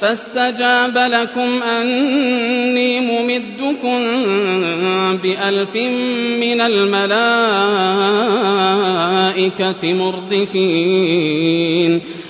فاستجاب لكم أني ممدكم بألف من الملائكة مردفين.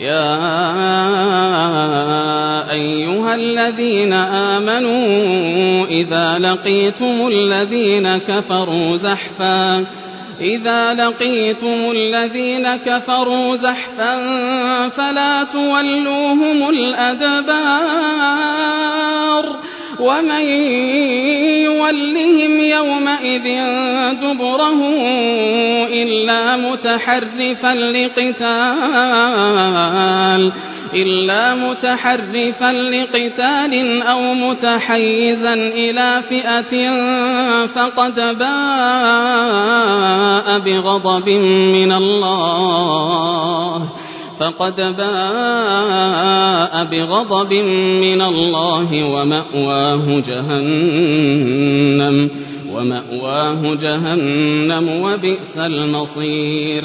يا أيها الذين آمنوا إذا لقيتم الذين كفروا زحفاً إذا لقيتم الذين كفروا زحفا فلا تولوهم الأدبار. ومن يولهم يومئذ دبره إلا متحرفا لقتال إلا متحرفا لقتال أو متحيزا إلى فئة فقد باء بغضب من الله. فقد باء بغضب من الله ومأواه جهنم ومأواه جهنم وبئس المصير.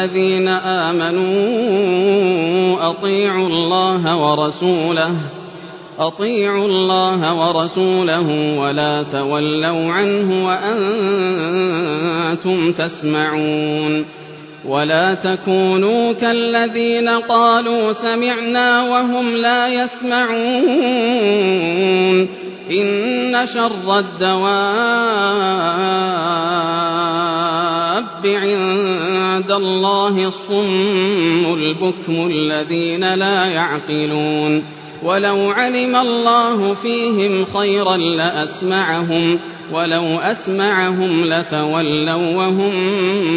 الذين آمنوا أطيعوا الله ورسوله أطيعوا الله ورسوله ولا تولوا عنه وأنتم تسمعون. ولا تكونوا كالذين قالوا سمعنا وهم لا يسمعون. إن شر الدواب عند الله الصم البكم الذين لا يعقلون. ولو علم الله فيهم خيرا لأسمعهم ولو أسمعهم لتولوا وهم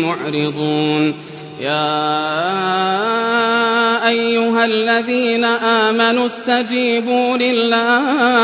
معرضون. يا أيها الذين آمنوا استجيبوا لله.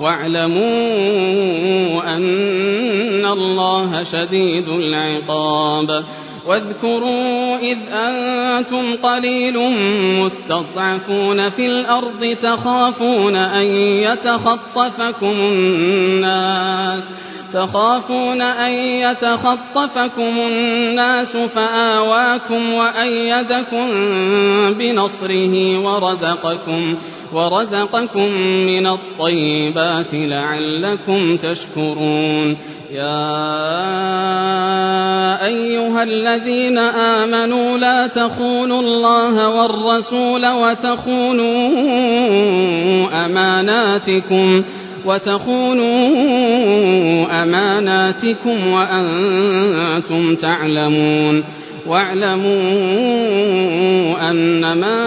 واعلموا أن الله شديد العقاب. واذكروا إذ أنتم قليل مستضعفون في الأرض تخافون أن يتخطفكم الناس. تخافون أن يتخطفكم الناس فآواكم وأيدكم بنصره ورزقكم ورزقكم من الطيبات لعلكم تشكرون. يا أيها الذين آمنوا لا تخونوا الله والرسول وتخونوا أماناتكم وتخونوا أماناتكم وأنتم تعلمون واعلموا أنما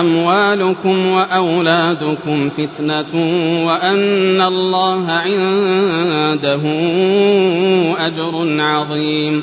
أموالكم وأولادكم فتنة وأن الله عنده أجر عظيم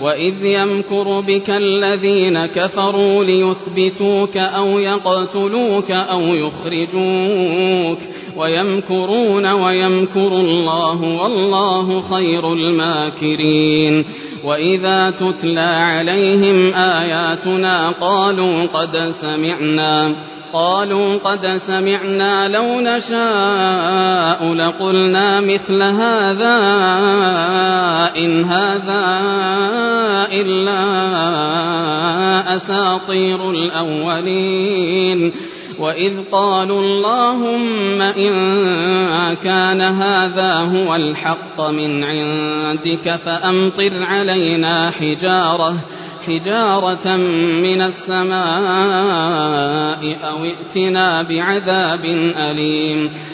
وإذ يمكر بك الذين كفروا ليثبتوك أو يقتلوك أو يخرجوك ويمكرون ويمكر الله والله خير الماكرين وإذا تتلى عليهم آياتنا قالوا قد سمعنا قالوا قد سمعنا لو نشاء لقلنا مثل هذا إن هذا إلا أساطير الأولين. وإذ قالوا اللهم إن كان هذا هو الحق من عندك فأمطر علينا حجارة حجارة من السماء أو ائتنا بعذاب أليم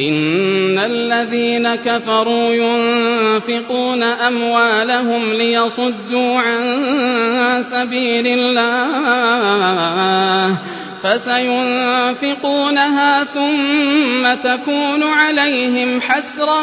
إن الذين كفروا ينفقون أموالهم ليصدوا عن سبيل الله فسينفقونها ثم تكون عليهم حسرة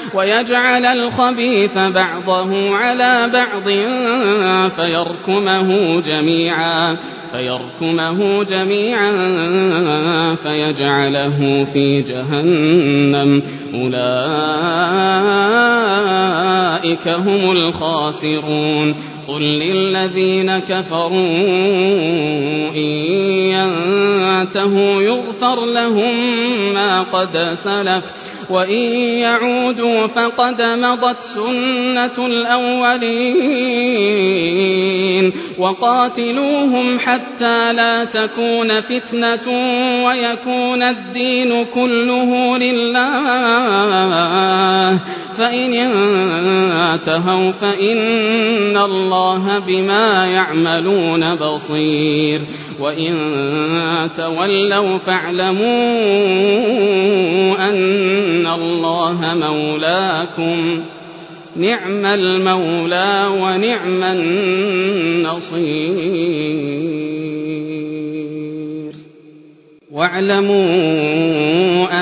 ويجعل الخبيث بعضه على بعض فيركمه جميعا فيركمه جميعا فيجعله في جهنم. أولئك هم الخاسرون. قل للذين كفروا إن ينتهوا يغفر لهم ما قد سلف. وإن يعودوا فقد مضت سنة الأولين وقاتلوهم حتى لا تكون فتنة ويكون الدين كله لله. فإن انتهوا فإن الله بما يعملون بصير. وإن تولوا فاعلموا أن الله مولاكم نعم المولى ونعم النصير واعلموا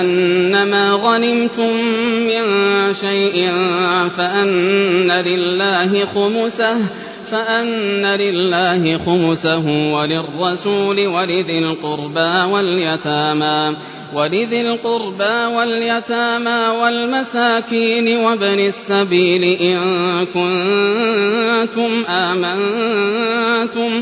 أنما غنمتم من شيء فأن لله خمسه فأن لله خمسه وللرسول ولذي القربى واليتامى ولذي القربى واليتامى والمساكين وابن السبيل إن كنتم آمنتم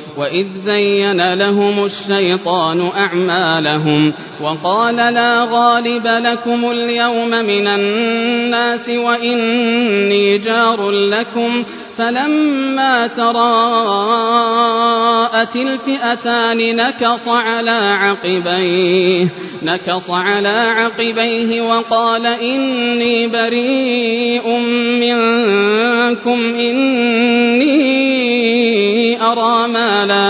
وإذ زين لهم الشيطان أعمالهم وقال لا غالب لكم اليوم من الناس وإني جار لكم فلما تراءت الفئتان نكص على عقبيه نكص على عقبيه وقال إني بريء منكم إني أرى ما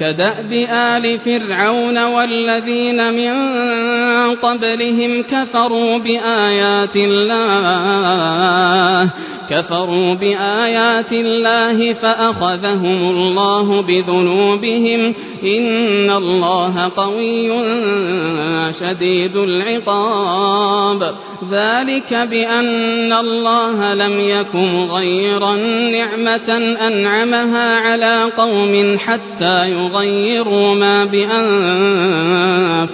كدأب آل فرعون والذين من قبلهم كفروا بآيات الله. كفروا بآيات الله فأخذهم الله بذنوبهم إن الله قوي شديد العقاب. ذلك بأن الله لم يكن غيرا نعمة أنعمها على قوم حتى يغيروا ما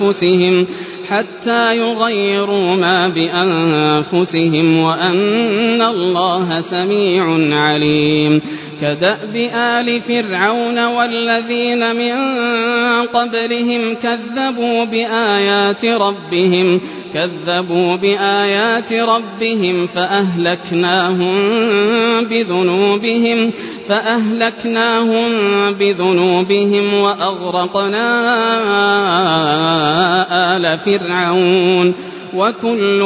بأنفسهم حتى يغيروا ما بأنفسهم وأن الله سميع عليم. كدأب آل فرعون والذين من قبلهم كذبوا بآيات ربهم كذبوا بآيات ربهم فأهلكناهم بذنوبهم فأهلكناهم بذنوبهم وأغرقنا آل فرعون. وكل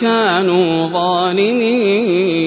كانوا ظالمين.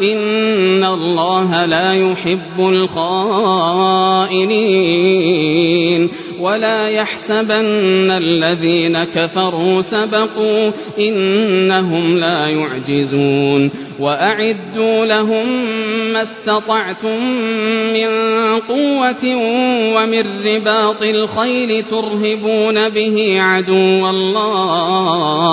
إن الله لا يحب الخائنين ولا يحسبن الذين كفروا سبقوا إنهم لا يعجزون وأعدوا لهم ما استطعتم من قوة ومن رباط الخيل ترهبون به عدو الله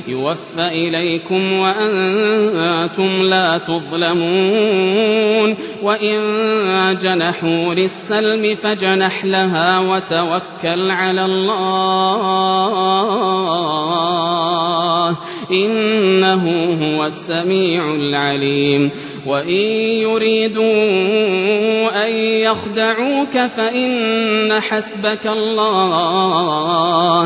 يوفى إليكم وأنتم لا تظلمون. وإن جنحوا للسلم فجنح لها وتوكل على الله. إنه هو السميع العليم. وإن يريدوا أن يخدعوك فإن حسبك الله.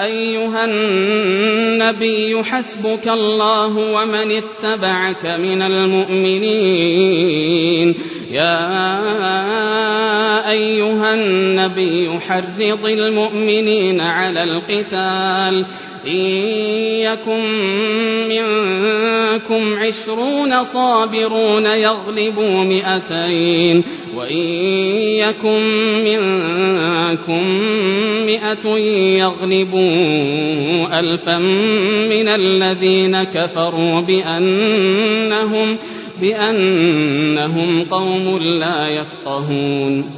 أيها النبي حسبك الله ومن اتبعك من المؤمنين. يا أيها النبي حرض المؤمنين على القتال. إن يكن منكم عشرون صابرون يغلبوا مئتين وإن يكن منكم مئة يغلبوا ألفا من الذين كفروا بأنهم بأنهم قوم لا يفقهون.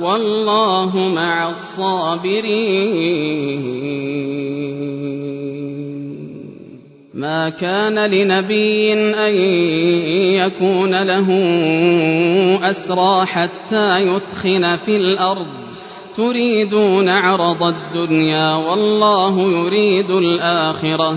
والله مع الصابرين. ما كان لنبي أن يكون له أسرى حتى يثخن في الأرض. تريدون عرض الدنيا والله يريد الآخرة.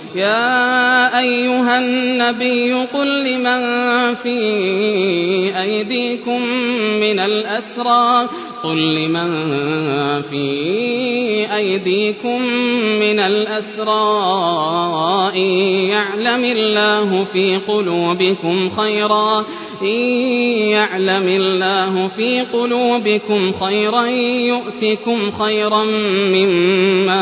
يا أيها النبي قل لمن في أيديكم من الأسرى قل لمن في أيديكم من الأسرى إن يعلم الله في قلوبكم خيرا إن يعلم الله في قلوبكم خيرا يؤتكم خيرا مما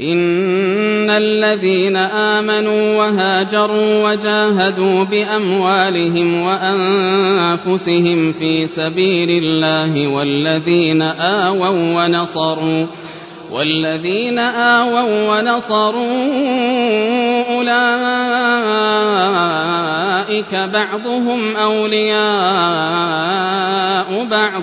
إن الذين آمنوا وهاجروا وجاهدوا بأموالهم وأنفسهم في سبيل الله والذين آووا ونصروا والذين آووا ونصروا أولئك بعضهم أولياء بعض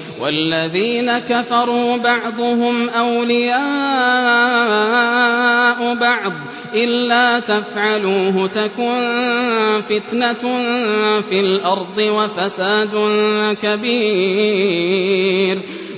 والذين كفروا بعضهم أولياء بعض إلا تفعلوه تكن فتنة في الأرض وفساد كبير